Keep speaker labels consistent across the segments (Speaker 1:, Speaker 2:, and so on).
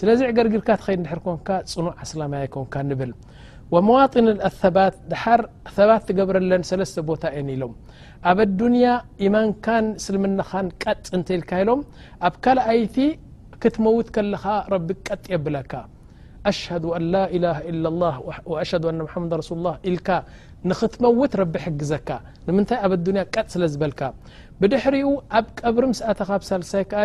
Speaker 1: ስለዚ ዕገርጊርካ ትኸይድ እንድሕር ኮንካ ጽኑዕ ኣስላማይ ኣይኮንካን ንብል። ወመዋጢን ኣልኣሰባት ድሓር ሰባት ትገብረለን ሰለስተ ቦታ እየን ኢሎም። ኣብ ኣዱንያ ኢማንካን እስልምናኻን ቀጥ እንተኢልካ ኢሎም ኣብ ካልኣይቲ ክትመውት ከለኻ ረቢ ቀጥ የብለካ። ኣሽሀዱ ኣን ላኢላሃ ኢለላህ ወኣሽሀዱ ኣነ ሙሓመድ ረሱሉላህ ኢልካ ንኽትመውት ረቢ ይሕግዘካ። ንምንታይ ኣብ ኣዱንያ ቀጥ ስለ ዝበልካ። ብድሕሪኡ ኣብ ቀብሪ ምስ ኣተኻ ኣብ ሳልሳይ ከኣ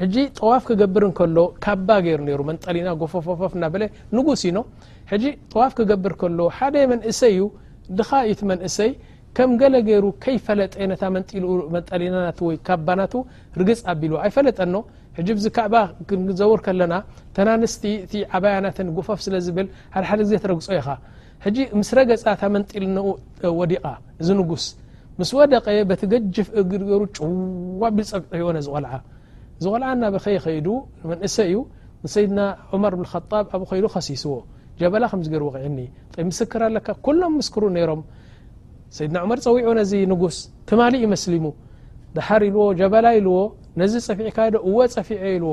Speaker 1: ሕጂ ጠዋፍ ክገብር እንከሎ ካባ ገይሩ ነሩ መንጠሊና ጎፈፈፈፍ እናበለ ንጉስ ኢኖ ሕጂ ጠዋፍ ክገብር ከሎ ሓደ መንእሰይ እዩ ድኻ እዩ እቲ መንእሰይ ከም ገለ ገይሩ ከይፈለጠ ነታ መንጢልኡ መንጠሊና ናቱ ወይ ካባ ናቱ ርግጽ ኣቢሉ ኣይፈለጠኖ ሕጂ ብዚ ካዕባ ክንዘውር ከለና ተናንስቲ እቲ ዓባያናትን ጎፈፍ ስለ ዝብል ሓደሓደ ግዜ ትረግጾ ኢኻ ሕጂ ምስ ረገጻ እታ መንጢል ነኡ ወዲቓ እዚ ንጉስ ምስ ወደቐ በቲ ገጅፍ እግሪ ገሩ ጭው ኣቢል ጸግዕዎ ነዚ ቆልዓ እዚ ቆልዓ እናበኸየ ኸይዱ ንመንእሰ እዩ ንሰይድና ዑመር ብን ኸጣብ ኣብኡ ኸይዱ ኸሲስዎ ጀበላ ከምዚ ገይሩ ወቂዕኒ ጠይ ምስክር ኣለካ ኩሎም ምስክሩ ነይሮም ሰይድና ዑመር ፀዊዑ ነዚ ንጉስ ትማሊ እዩ መስሊሙ ድሓር ኢልዎ ጀበላ ኢልዎ ነዚ ፀፊዕካዶ እወ ፀፊዐ ኢልዎ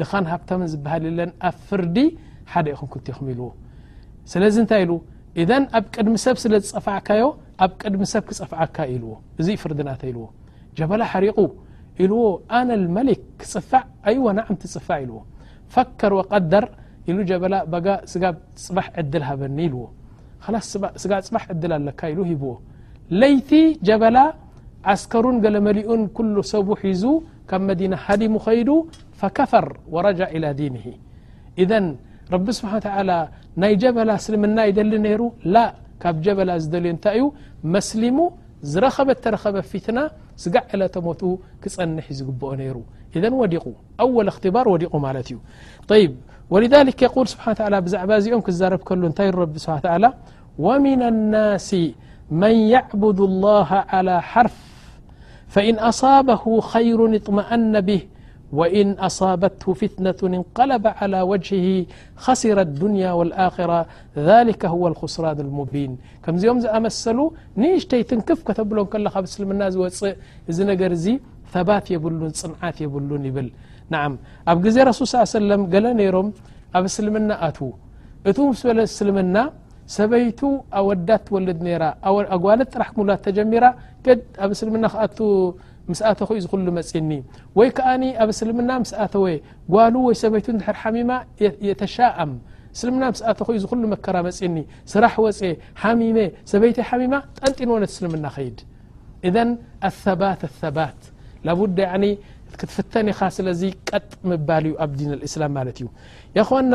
Speaker 1: ድኻን ሃብታምን ዝበሃል የለን ኣብ ፍርዲ ሓደ ኢኹም ክቲኹም ኢልዎ ስለዚ እንታይ ኢሉ እዘ ኣብ ቅድሚ ሰብ ስለ ዝፀፋዕካዮ ኣብ ቅድሚ ሰብ ክፀፍዓካ ኢልዎ እዚ ፍርድናተ ኢልዎ ጀበላ ሓሪቑ ኢልዎ ኣነ መሊክ ክፅፋዕ ኣይወ ንዓም ትፅፋዕ ኢልዎ ፈከር ወቀደር ኢሉ ጀበላ በጋ ስጋብ ፅባሕ ዕድል ሃበኒ ኢልዎ ላስ ስጋ ፅባሕ ዕድል ኣለካ ኢሉ ሂብዎ ለይቲ ጀበላ ዓስከሩን ገለመሊኡን ኩሉ ሰቡ ሒዙ ካብ መዲና ሃዲሙ ከይዱ ፈከፈር ወረጃ ኢላ ዲንሂ ኢዘን ረቢ ስብሓን ተላ ናይ ጀበላ እስልምና ይደሊ ነይሩ ላ ካብ ጀበላ ዝደልዮ እንታይ እዩ መስሊሙ ዝረኸበ ተረኸበ ፊትና ስጋዕ ዕለተሞቱ ክፀንሕ ዩ ዝግብኦ ነይሩ ኢዘን ወዲቑ ኣወል እክትባር ወዲቑ ማለት እዩ ይ ወልሊክ የቁል ስብሓ ላ ብዛዕባ እዚኦም ክዛረብ ከሉ እንታይ ረቢ ስሓ ላ ወምን ናሲ መን ያዕቡድ ላሃ ዓላ ሓርፍ فإن أصابه خير اطمأن به وإن أصابته فتنة انقلب على وجهه خسر الدنيا والآخرة ذلك هو الخسران المبين كمزኦم زأمسل نشتي تنكف كتብل ل اسلمና ዝوፅ እዚ نر ثبات يبل ፅنعت يبلن يبل نعم ኣብ ዜ رسل صى ي سلم قل نيሮم ኣብ سلمن ኣتو እت مس ل سلمና ሰበይቱ ኣወዳት ትወልድ ነራ ኣጓለት ጥራሕ ክምሉላት ተጀሚራ ገድ ኣብ እስልምና ክኣ ምስ ኣተኹ ዩ ዝክሉ መፅኒ ወይ ከዓ ኣብ እስልምና ምስ ኣተወ ጓሉ ወይ ሰበይቱ ድር ሓሚማ የተሻኣም እስልምና ምስ ኣተኹ ዩ ዝክሉ መከራ መፅኒ ስራሕ ወፀ ሓሚመ ሰበይቲ ሓሚማ ጠንጢንዎ ነት እስልምና ከይድ እዘ ኣባት ኣባት ላቡዳ ክትፍተን ኢኻ ስለዚ ቀጥ ምባል እዩ ኣብ ዲን እስላም ማለት እዩ ይኸና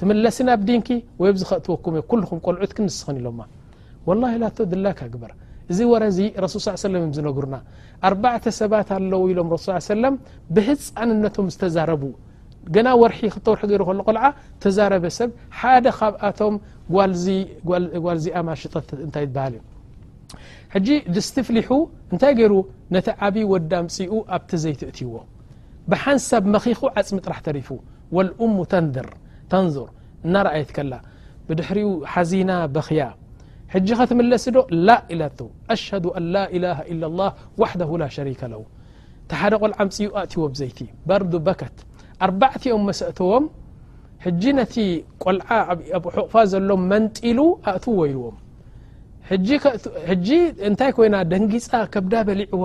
Speaker 1: ትምለሲ ናብ ዲንኪ ወይ ኣብዚ ከእትወኩም እየ ኩልኹም ቆልዑትክን ንስኽን ኢሎማ ወላሂ ላቶ ድላካ ግበር እዚ ወረ እዚ ረሱል ስ ሰለም እዮም ዝነግሩና ኣርባዕተ ሰባት ኣለዉ ኢሎም ረሱል ስ ሰለም ብህፃንነቶም ዝተዛረቡ ገና ወርሒ ክልተ ወርሒ ገይሩ ከሎ ቆልዓ ተዛረበ ሰብ ሓደ ካብኣቶም ጓልዚኣ ማሽጠት እንታይ ትበሃል እዩ ሕጂ ድስቲ ፍሊሑ እንታይ ገይሩ ነቲ ዓብዪ ወዲ ኣምፅኡ ኣብቲ ዘይትእትይዎ ብሓንሳብ መኺኹ ዓጽሚ ጥራሕ ተሪፉ ወልኡሙ ተንድር ተንዙር እናረኣየት ከላ ብድሕሪኡ ሓዚና በኽያ ሕጂ ከትምለስዶ ላእ ኢላቶ ኣሽሀዱ ኣን ላኢላሃ ኢላላህ ዋሕደሁ ላሸሪከ ለሁ እቲ ሓደ ቆልዓ ኣምጺኡ ኣእትይዎ ብዘይቲ በርዱ በከት ኣርባዕቲኦም መሰእተዎም ሕጂ ነቲ ቆልዓ ኣብ ሕቑፋ ዘሎ መንጢሉ ኣእትዎ ኢልዎም ሕጂ እንታይ ኮይና ደንጊጻ ከብዳ በሊዕዋ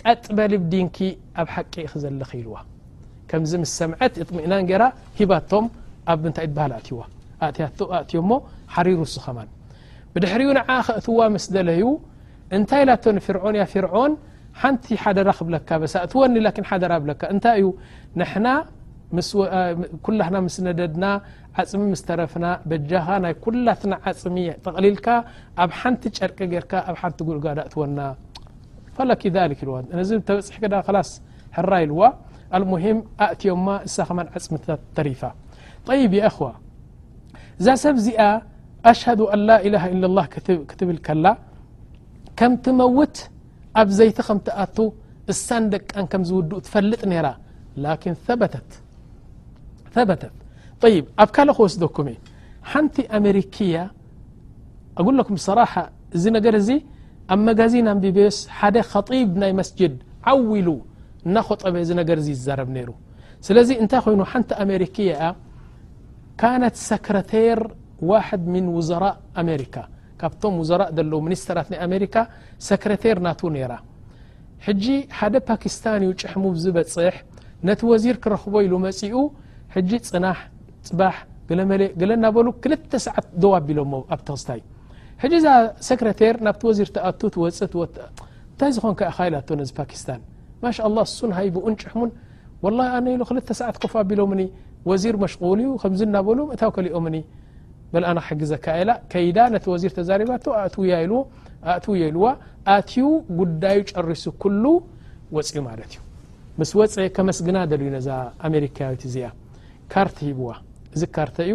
Speaker 1: ቀጥ በሊ ብ ዲንኪ ኣብ ሓቂ ኢኪ ዘለኪ ኢልዋ ከምዚ ምስ ሰምዐት እጥሚእናን ገራ ሂባቶም ኣብ እንታይ ትበሃል ኣእትዋ ኣእትዮ እሞ ሓሪሩ እሱ ከማን ብድሕሪኡ ንዓ ከእትዋ ምስ ደለዩ እንታይ ኢላቶ ንፍርዖን እያ ፍርዖን ሓንቲ ሓደራ ክብለካ በሳ እትወኒ ላኪን ሓደራ ብለካ እንታይ እዩ ንሕና ኩላህና ምስ ነደድና ዓፅሚ ምስ ተረፍና በጃኻ ናይ ኩላትና ዓፅሚ ጠቕሊልካ ኣብ ሓንቲ ጨርቂ ጌርካ ኣብ ሓንቲ ጉድጋዳ እትወና ፈለኪ ذሊክ ኢልዋ ነዚ ተበፅሒ ከ ላስ ሕራ ኢልዋ ኣልሙሂም ኣእትዮማ እሳ ከማ ዓፅምታት ተሪፋ ጠይብ የእኽዋ እዛ ሰብ እዚኣ ኣሽሃዱ ኣን ላኢላሃ ኢለ ላ ክትብል ከላ ከም ትመውት ኣብ ዘይቲ ከም ትኣቱ እሳን ደቃን ከም ዝውድኡ ትፈልጥ ነይራ ላኪን ثበተት ثበተት ይብ ኣብ ካልእ ክወስደኩም እየ ሓንቲ ኣሜሪክያ ኣጉለኩም ሰራሓ እዚ ነገር እዚ ኣብ መጋዚን ኣንቢበዮስ ሓደ ኸጢብ ናይ መስጅድ ዓው ኢሉ እናኾጠበ እዚ ነገር እዚ ይዛረብ ነይሩ ስለዚ እንታይ ኮይኑ ሓንቲ ኣሜሪክ እያ ካነት ሰክረቴር ዋሕድ ምን ውዘራእ ኣሜሪካ ካብቶም ውዘራእ ዘለዉ ሚኒስተራት ናይ ኣሜሪካ ሰክረቴር ናቱ ነይራ ሕጂ ሓደ ፓኪስታን እዩ ጭሕሙ ዝበፅሕ ነቲ ወዚር ክረኽቦ ኢሉ መፂኡ ሕጂ ፅናሕ ፅባሕ ገለመለ ገለ እናበሉ ክልተ ሰዓት ደው ኣቢሎሞ ኣብ ተኽስታይ ሕጂ እዛ ሰክረቴር ናብቲ ወዚር ትኣቱ ትወፅ እንታይ ዝኾንካ ኢኻ ኢላቶ ነዚ ፓኪስታን ማሻ ላ እሱን ሃይቡኡን ጭሕሙን ወላ ኣነ ኢሉ ክልተ ሰዓት ኮፍ ኣቢሎምኒ ወዚር መሽغል እዩ ከምዚ እናበሉ እታው ከሊኦምኒ በል ኣና ክሕግዘካ ኢላ ከይዳ ነቲ ወዚር ተዛሪባቶ ኣእትውያ ኢልዎ ኣእትውዮ ኢልዋ ኣትዩ ጉዳዩ ጨሪሱ ኩሉ ወፅኡ ማለት እዩ ምስ ወፀ ከመስግና ደልዩ ነዛ ኣሜሪካዊት እዚኣ ካርት ሂብዋ እዚ ካርተ እዩ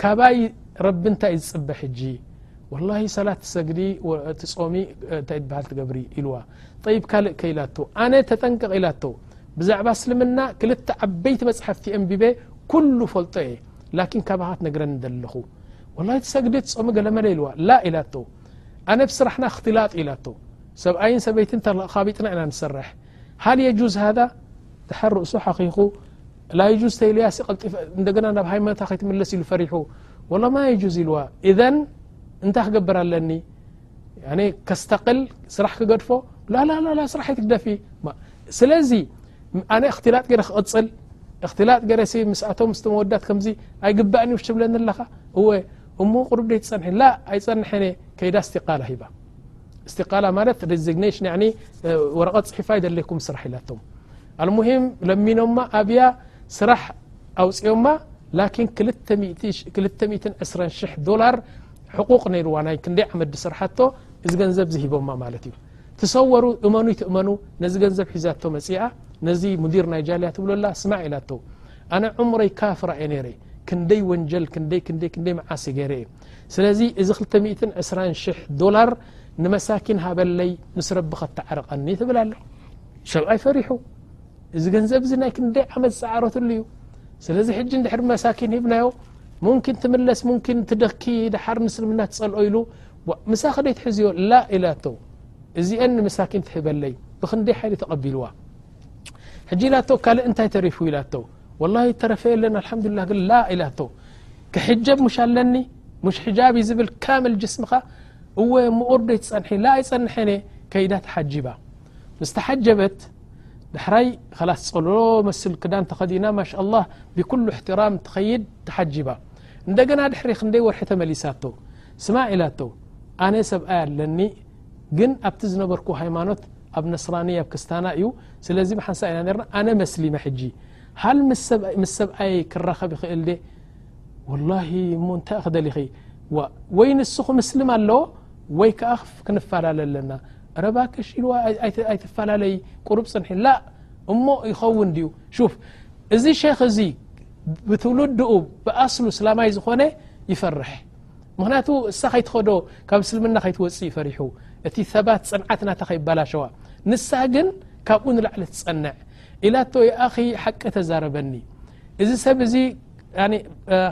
Speaker 1: ካባይ ረቢ እንታይ እዩ ዝፅበ ሕጂ ወላሂ ሰላት ትሰግዲ ትፆሚ እንታይ ትበሃል ትገብሪ ኢልዋ ጠይብ ካልእ ከ ኢላቶ ኣነ ተጠንቀቕ ኢላቶ ብዛዕባ እስልምና ክልተ ዓበይቲ መፅሓፍቲ ኣንቢበ ኩሉ ፈልጦ እየ ላኪን ካባኻ ትነግረኒ ዘለኹ ወላሂ ትሰግዲ ትፆሚ ገለመለ ኢልዋ ላ ኢላቶ ኣነ ብ ስራሕና እክትላጥ ኢላቶ ሰብኣይን ሰበይትን ተኻቢጥና ኢና ንሰርሕ ሃል የጁዝ ሃዛ ድሓር ርእሱ ሓኺኹ ላይጁዝ ተኢሉያ እንደገና ናብ ሃይማኖታ ከይትምለስ ኢሉ ፈሪሑ ወላ ማይጁዝ ኢልዋ እዘን እንታይ ክገብር ኣለኒ ከስተቅል ስራሕ ክገድፎ ላላላ ስራሕ ይትግደፊ ስለዚ ኣነ እክትላጥ ገረ ክቕፅል እክትላጥ ገረ ምስኣቶም ስ መወዳት ከምዚ ኣይግባእን ሽ ትብለኒ ኣለኻ እወ እሞ ቅሩብ ደ ትፀንሐ ላ ኣይፀንሐነ ከይዳ ስቲቃላ ሂባ ስቲቃላ ማለት ሬዚግነሽን ወረቐት ፅሒፋ ኣይደለኩም ስራሕ ኢላቶም ኣልሙሂም ለሚኖማ ኣብያ ስራሕ ኣውፅኦማ ላኪን ክልተ ሚእትን ዕስራን ሽሕ ዶላር ሕቁቅ ነይርዋ ናይ ክንደይ ዓመት ዝስርሓቶ እዚ ገንዘብ እዚ ሂቦማ ማለት እዩ ትሰወሩ እመኑ ይትእመኑ ነዚ ገንዘብ ሒዛቶ መፂኣ ነዚ ሙዲር ናይ ጃልያ ትብሎ ኣላ ስማዕ ኢላቶ ኣነ ዕሙረይ ካፍራ እየ ነይረ ክንደይ ወንጀል ክንደይ ክንደይ ክንደይ መዓሲ ገይረ እየ ስለዚ እዚ ክልተ ሚእትን ዕስራን ሽሕ ዶላር ንመሳኪን ሃበለይ ምስ ረቢ ከተዓርቀኒ ትብል ኣሎ ሰብኣይ ፈሪሑ እዚ ገንዘብ እዚ ናይ ክንደይ ዓመት ዝፀዓረትሉ እዩ ስለዚ ሕጂ ድሕሪ መሳኪን ሂብናዮ ሙምኪን ትምለስ ሙምኪን ትደኪ ድሓር ምስልምና ትፀልኦ ኢሉ ምሳኺ ደይትሕዝዮ ላ ኢላቶ እዚአን ንመሳኪን ትህበለይ ብክንደይ ሓይሊ ተቐቢልዋ ሕጂ ኢላቶ ካልእ እንታይ ተሪፉ ኢላቶ ወላ ተረፈ የለን ኣልሓምዱላ ግን ላ ኢላቶ ክሕጀብ ሙሽ ኣለኒ ሙሽ ሕጃብ እዩ ዝብል ካምል ጅስምኻ እወ ምኡር ደይትፀንሒ ላ ኣይፀንሐን እየ ከይዳ ተሓጂባ ምስ ተሓጀበት ዳሕራይ ላስ ፀሎ መስል ክዳን ተኸዲና ማሻ ላ ብኩሉ እሕትራም ትኸይድ ተሓጂባ እንደገና ድሕሪ ክንደይ ወርሒ ተመሊሳቶ ስማ ኢላቶ ኣነ ሰብኣይ ኣለኒ ግን ኣብቲ ዝነበርኩ ሃይማኖት ኣብ ነስራኒ ኣብ ክስታና እዩ ስለዚ ሓንሳ ኢና ርና ኣነ መስሊመ ሕጂ ሃል ምስ ሰብኣይ ክራኸብ ይኽእል ደ ወላ እሞ እንታይ ክደሊኺ ወይ ንስኹ ምስልም ኣለዎ ወይ ከዓ ክንፈላለ ኣለና እረ ባክሽ ኢልዋ ኣይትፋላለይ ቁሩብ ፅንሒ ላ እሞ ይኸውን ድዩ ሹፍ እዚ ሸክ እዚ ብትውልድኡ ብኣስሉ እስላማይ ዝኾነ ይፈርሕ ምክንያቱ እሳ ከይትኸዶ ካብ እስልምና ከይትወፅ ዩ ፈሪሑ እቲ ሰባት ፅንዓት ናታ ከይባላሸዋ ንሳ ግን ካብኡ ንላዕሊ ትፀንዕ ኢላቶ ይኣኺ ሓቂ ተዛረበኒ እዚ ሰብ እዚ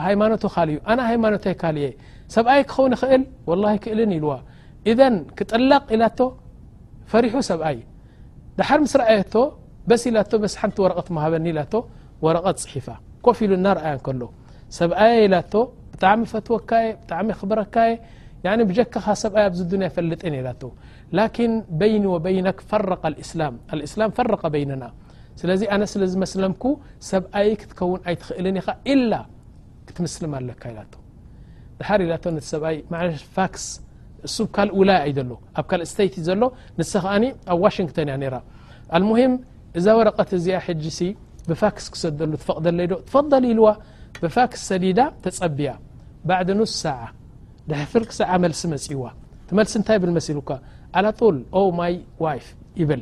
Speaker 1: ሃይማኖቱ ካል እዩ ኣነ ሃይማኖተይ ካል እየ ሰብኣይ ክኸውን ይኽእል ወላ ክእልን ኢልዋ ኢዘን ክጥለቅ ኢላቶ ፈሪሑ ሰብኣይ ዳሓር ምስ ረኣየቶ በስ ኢላቶ በስ ሓንቲ ወረቀት እሞ ሃበኒ ኢላቶ ወረቀት ፅሒፋ ኮፍ ኢሉ እናርኣያ ከሎ ሰብኣየ ኢላቶ ብጣዕሚ ፈትወካ እየ ብጣዕሚ የክብረካ እየ ያኒ ብጀካኻ ሰብኣይ ኣብዚ ዱንያ ኣይፈልጥን እየ ኢላቶ ላኪን በይኒ ወበይነክ ፈረቀ ልእስላም ኣልእስላም ፈረቀ በይንና ስለዚ ኣነ ስለ ዝመስለምኩ ሰብኣይ ክትከውን ኣይትኽእልን ኢኻ ኢላ ክትምስልም ኣለካ ኢላቶ ድሓር ኢላቶ ነቲ ሰብኣይ ማዕለሽ ፋክስ እሱ ብ ካልእ ውላያ እዩ ዘሎ ኣብ ካልእ ስተይት እዩ ዘሎ ንሰ ከኣኒ ኣብ ዋሽንግተን እያ ነራ ኣልሙሂም እዛ ወረቀት እዚኣ ሕጂሲ ብፋክስ ክሰደሉ ትፈቕደለይ ዶ ትፈደል ኢልዋ ብፋክስ ሰዲዳ ተጸብያ ባዕዲ ኑስ ሰዓ ድሕፍርክ ሰዓ መልሲ መጺዋ ትመልሲ እንታይ ብል መሲሉካ ኣላጡል ኦ ማይ ዋይፍ ይብል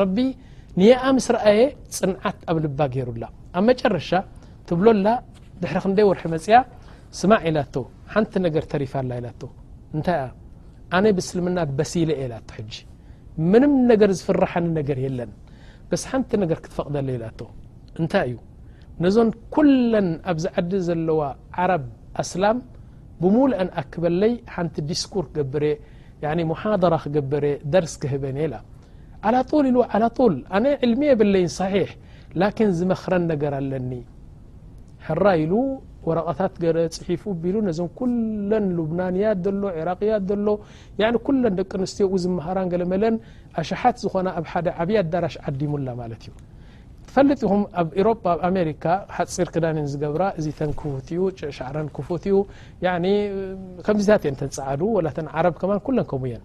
Speaker 1: ረቢ ንያኣ ምስ ረኣየ ፅንዓት ኣብ ልባ ገይሩላ ኣብ መጨረሻ ትብሎላ ድሕሪ ክንደይ ወርሒ መፅያ ስማዕ ኢላቶ ሓንቲ ነገር ተሪፋላ ኢላቶ እንታይ እያ ኣነ ብእስልምና በሲለ እየ ኢላቶ ሕጂ ምንም ነገር ዝፍራሓኒ ነገር የለን በስ ሓንቲ ነገር ክትፈቕደለ ኢላቶ እንታይ እዩ ነዞን ኩለን ኣብዚ ዓዲ ዘለዋ ዓረብ ኣስላም ብሙሉአን ኣክበለይ ሓንቲ ዲስኩር ክገብር እየ ሙሓደራ ክገብር እየ ደርስ ክህበን እየ ኢላ ዓላ ጡል ኢሉ ዓላ ጡል ኣነ ዕልሚ የብለይን ሳሒሕ ላኪን ዝመክረን ነገር ኣለኒ ሕራይ ኢሉ ወረቀታት ገለ ፅሒፉ ቢሉ ነዞም ኩለን ሉብናንያት ዘሎ ዒራቅያት ዘሎ ኩለን ደቂ ኣንስትዮ ኡ ዝምሃራን ገለመለን ኣሽሓት ዝኾና ኣብ ሓደ ዓብዪ ኣዳራሽ ዓዲሙላ ማለት እዩ ትፈልጥ ኢኹም ኣብ ኤሮፓ ኣብ ኣሜሪካ ሓፂር ክዳን እየን ዝገብራ እዚተን ክፉት እዩ ሸዕረን ክፉት እዩ ከምዚታት እየን ተን ፀዓዱ ወላ ተን ዓረብ ከማን ኩለን ከምኡ እየን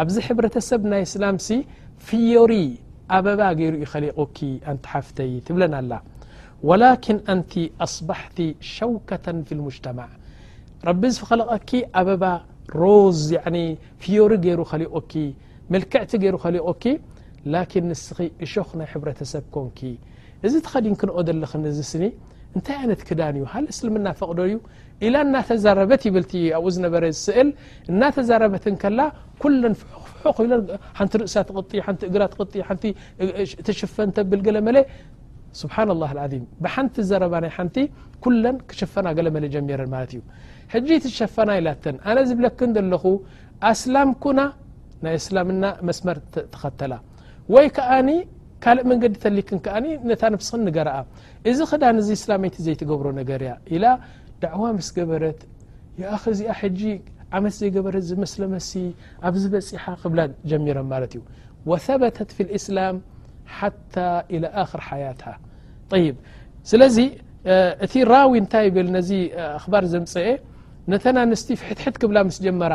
Speaker 1: ኣብዚ ሕብረተሰብ ናይ እስላምሲ ፍዮሪ ኣበባ ገይሩ እዩ ከሊቁኪ ኣንቲ ሓፍተይ ትብለና ኣላ ወላኪን ኣንቲ ኣስባሕቲ ሸውከተ ፊ ልሙጅተማዕ ረቢ ዝኸለቀኪ ኣበባ ሮዝ ፍዮሪ ገይሩ ከሊቁኪ ምልክዕቲ ገይሩ ከሊቁኪ ላኪን ንስኺ እሾኽ ናይ ሕብረተሰብ ኮንኪ እዚ ተኸዲንክንኦ ዘለኽን እዚ ስኒ እንታይ ዓይነት ክዳን እዩ ሃለ እስልምና ፈቅዶ እዩ ኢላ እናተዛረበት ይብል እቲ ኣብኡ ዝነበረ ስእል እናተዛረበት እንከላ ኩለን ፍሑኽፍሑኽ ኢለን ሓንቲ ርእሳ ትቕጢ ሓንቲ እግራ ትቕጢ ሓንቲ ትሽፈን ተብል ገለመለ ስብሓን ላه ዓም ብሓንቲ ዘረባ ናይ ሓንቲ ኩለን ክሸፈና ገለመለ ጀሚረን ማለት እዩ ሕጂ ትሸፈና ኢላተን ኣነ ዝብለክን ዘለኹ ኣስላም ኩና ናይ እስላምና መስመር ተኸተላ ወይ ከኣ ካልእ መንገዲ ተልክን ከኣ ነታ ንብስክን ንገርኣ እዚ ክዳን እዚ እስላመይቲ ዘይትገብሮ ነገር እያ ኢላ ዳዕዋ ምስ ገበረት ይኣኽ እዚኣ ሕጂ ዓመት ዘይገበረት ዝመስለመሲ ኣብዚ በፂሓ ክብላ ጀሚረም ማለት እዩ ወሰበተት ፊ ልእስላም ሓታ ኢላ ኣክር ሓያታ ይብ ስለዚ እቲ ራዊ እንታይ ይብል ነዚ ኣክባር ዘምፀአ ነተን ኣንስቲ ፍሕትሕት ክብላ ምስ ጀመራ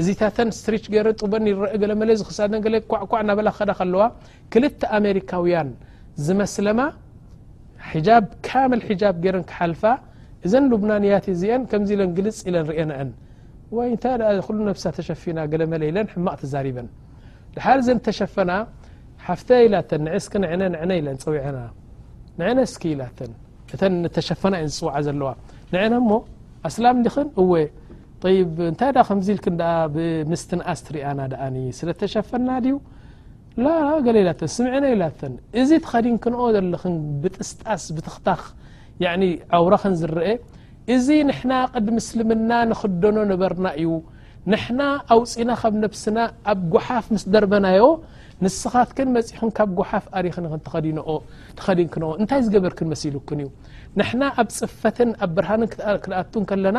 Speaker 1: እዚታተን ስትሪች ገይረን ጡበን ይረኣ ገለ መለዚ ክሳደን ገለ ኳዕ ኳዕ እናበላ ክኸዳ ከለዋ ክልተ ኣሜሪካውያን ዝመስለማ ሕጃብ ካምል ሕጃብ ገይረን ክሓልፋ እዘን ሉብናንያት እዚኤን ከምዚ ኢለን ግልፅ ኢለን ርእየንኣን ወይ እንታይ ደኣ ኩሉ ነብሳ ተሸፊና ገለ መለ ኢለን ሕማቕ ተዛሪበን ድሓር እዘን ተሸፈና ሓፍተይ ኢላተን ንዐ እስኪ ንዕነ ንዕነ ኢለን ፀዊዐና ንዕነ እስኪ ኢላተን እተን ተሸፈና እየን ዝፅውዓ ዘለዋ ንዕነ እሞ ኣስላም ዲኽን እወ ጠይብ እንታይ ዳ ከምዚ ኢልክን ደኣ ብምስትንኣስ ትሪኣና ደኣኒ ስለ ተሸፈና ድዩ ላ ገለ ኢላተን ስምዕነ ኢላተን እዚ ተኸዲንክንኦ ዘለኽን ብጥስጣስ ብትኽታኽ ያዕኒ ዓውራኽን ዝረአ እዚ ንሕና ቅድሚ እስልምና ንኽደኖ ነበርና እዩ ንሕና ኣውፂና ካብ ነብስና ኣብ ጓሓፍ ምስ ደርበናዮ ንስኻትክን መፂኹን ካብ ጓሓፍ ኣሪኽን ኢኽን ተኸዲንኦ ተኸዲንክንኦ እንታይ ዝገበርክን መሲሉክን እዩ ንሕና ኣብ ፅፈትን ኣብ ብርሃንን ክኣ ክንኣቱን ከለና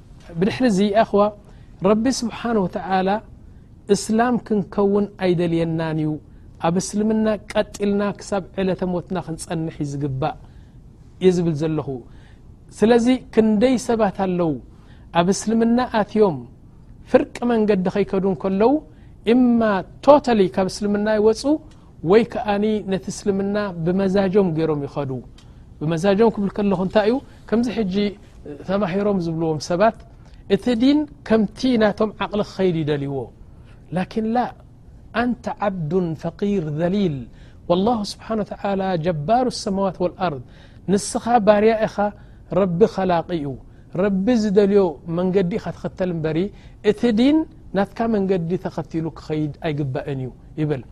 Speaker 1: ብድሕሪ እዚ ኣኹዋ ረቢ ስብሓን ወተላ እስላም ክንከውን ኣይደልየናን እዩ ኣብ እስልምና ቀጢልና ክሳብ ዕለተ ሞትና ክንፀንሕ ዩ ዝግባእ እየ ዝብል ዘለኹ ስለዚ ክንደይ ሰባት ኣለው ኣብ እስልምና ኣትዮም ፍርቂ መንገዲ ከይከዱ ከለው እማ ቶታሊ ካብ እስልምና ይወፁ ወይ ከኣ ነቲ እስልምና ብመዛጆም ገሮም ይኸዱ ብመዛጆም ክብል ከለኹ እንታይ እዩ ከምዚ ሕጂ ተማሂሮም ዝብልዎም ሰባት እቲ ዲን ከምቲ ናቶም ዓቕሊ ክኸይድ ይደልዎ ላኪን ላ ኣንተ ዓብዱን ፈቂር ዘሊል ወላሁ ስብሓን ወተላ ጀባሩ ሰማዋት ወልኣርድ ንስኻ ባርያ ኢኻ ረቢ ኸላቂ እዩ ረቢ ዝደልዮ መንገዲ ኢኻ ተኸተል እምበሪ እቲ ዲን ናትካ መንገዲ ተኸትሉ ክኸይድ ኣይግባእን እዩ ይብል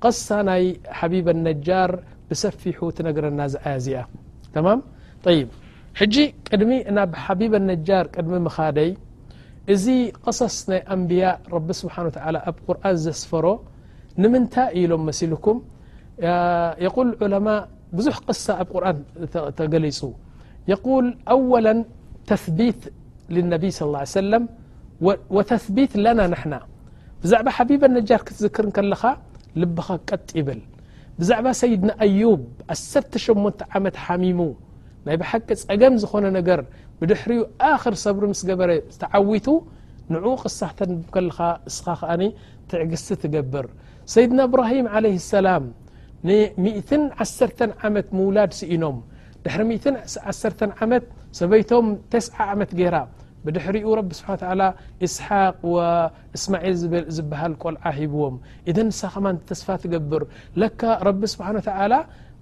Speaker 1: قصى ني حبيب النجار بسفيحو ت نجرنا ز ياز تما طيب حجي دم نب حبيب النجار قدم مخادي ذي قصص ني أنبياء رب سبحانه و تعالى اب قرآن زسفر نمنت إلم مسلكم يقول العلماء بزح قصة ب قرآن تل يقول أولا تثبيت ى ه ተثቢት ለና ንሕና ብዛዕባ ሓቢበ ነጃር ክትዝክር እንከለኻ ልብኻ ቀጥ ይብል ብዛዕባ ሰይድና ኣዩብ ዓሰርተ ሸሞንተ ዓመት ሓሚሙ ናይ ብሓቂ ጸገም ዝኾነ ነገር ብድሕሪኡ ኣኽር ሰብሪ ምስ ገበረ ተዓዊቱ ንዑኡ ቅሳ ክተንብብ ከለኻ እስኻ ከኣ ትዕግስቲ ትገብር ሰይድና እብራሂም ዓለይሂ ሰላም ንሚእትን ዓሰርተን ዓመት ምውላድ ስኢኖም ድሕሪ ሚትን ዓሰርተን ዓመት ሰበይቶም ተስዓ ዓመት ገይራ ብድሕሪኡ ረቢ ስብሓ ተላ እስሓቅ እስማዒል ዝበሃል ቆልዓ ሂብዎም እዘ ንሳ ከማ ተስፋ ትገብር ለካ ረቢ ስብሓን ተላ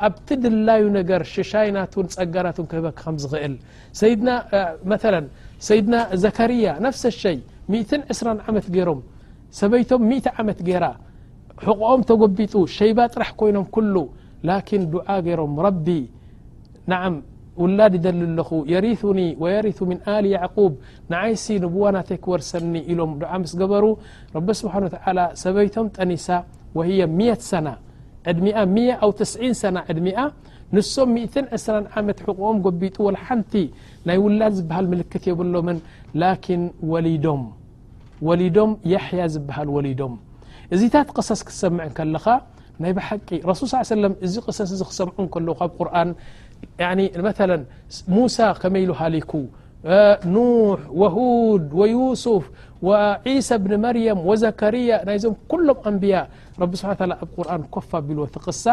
Speaker 1: ኣብቲ ድላዩ ነገር ሽሻይናትን ጸጋናትን ክህበክ ከም ዝኽእል መለ ሰይድና ዘከርያ ነፍሰ ሸይ ሚትን ዕስራ ዓመት ገይሮም ሰበይቶም ሚት ዓመት ገይራ ሕቕኦም ተጎቢጡ ሸይባ ጥራሕ ኮይኖም ኩሉ ላኪን ዱዓ ገሮም ረቢ ናዓም ውላድ ይደሊ ኣለኹ የሪሱኒ ወየሪሱ ምን ኣል ያዕቁብ ንዓይሲ ንቡዋ ናተይ ክወርሰኒ ኢሎም ዱዓ ምስ ገበሩ ረቢ ስብሓን ወተዓላ ሰበይቶም ጠኒሳ ወህየ ምት ሰና ዕድሚኣ ምየ ኣው ትስዒን ሰና ዕድሚኣ ንሶም ሚትን ዕስራን ዓመት ሕቁኦም ጎቢጡ ወላ ሓንቲ ናይ ውላድ ዝበሃል ምልክት የብሎምን ላኪን ወሊዶም ወሊዶም ያሕያ ዝበሃል ወሊዶም እዚታት ቅሰስ ክትሰምዕ ከለኻ ናይ ብሓቂ ረሱል ስ ሰለ እዚ ቅሰስ እዚ ክሰምዑ ከለዉ ካብ ቁርን መ ሙሳ ከመይ ኢሉ ሃሊኩ ኑሕ ወሁድ ወዩሱፍ ወዒሳ ብኒ መርየም ወዘከርያ ናይዞም ኩሎም ኣንብያ ረቢ ስሓ ኣብ ቁርን ኮፍ ኣቢልዎ ትቕሳ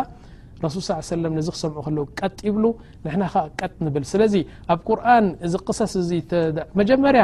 Speaker 1: ረሱል ስ ሰለ ነዚ ክሰምዑ ከለዉ ቀጥ ይብሉ ንሕና ከ ቀጥ ንብል ስለዚ ኣብ ቁርን እዚ ቅሰስ እዚ መጀመርያ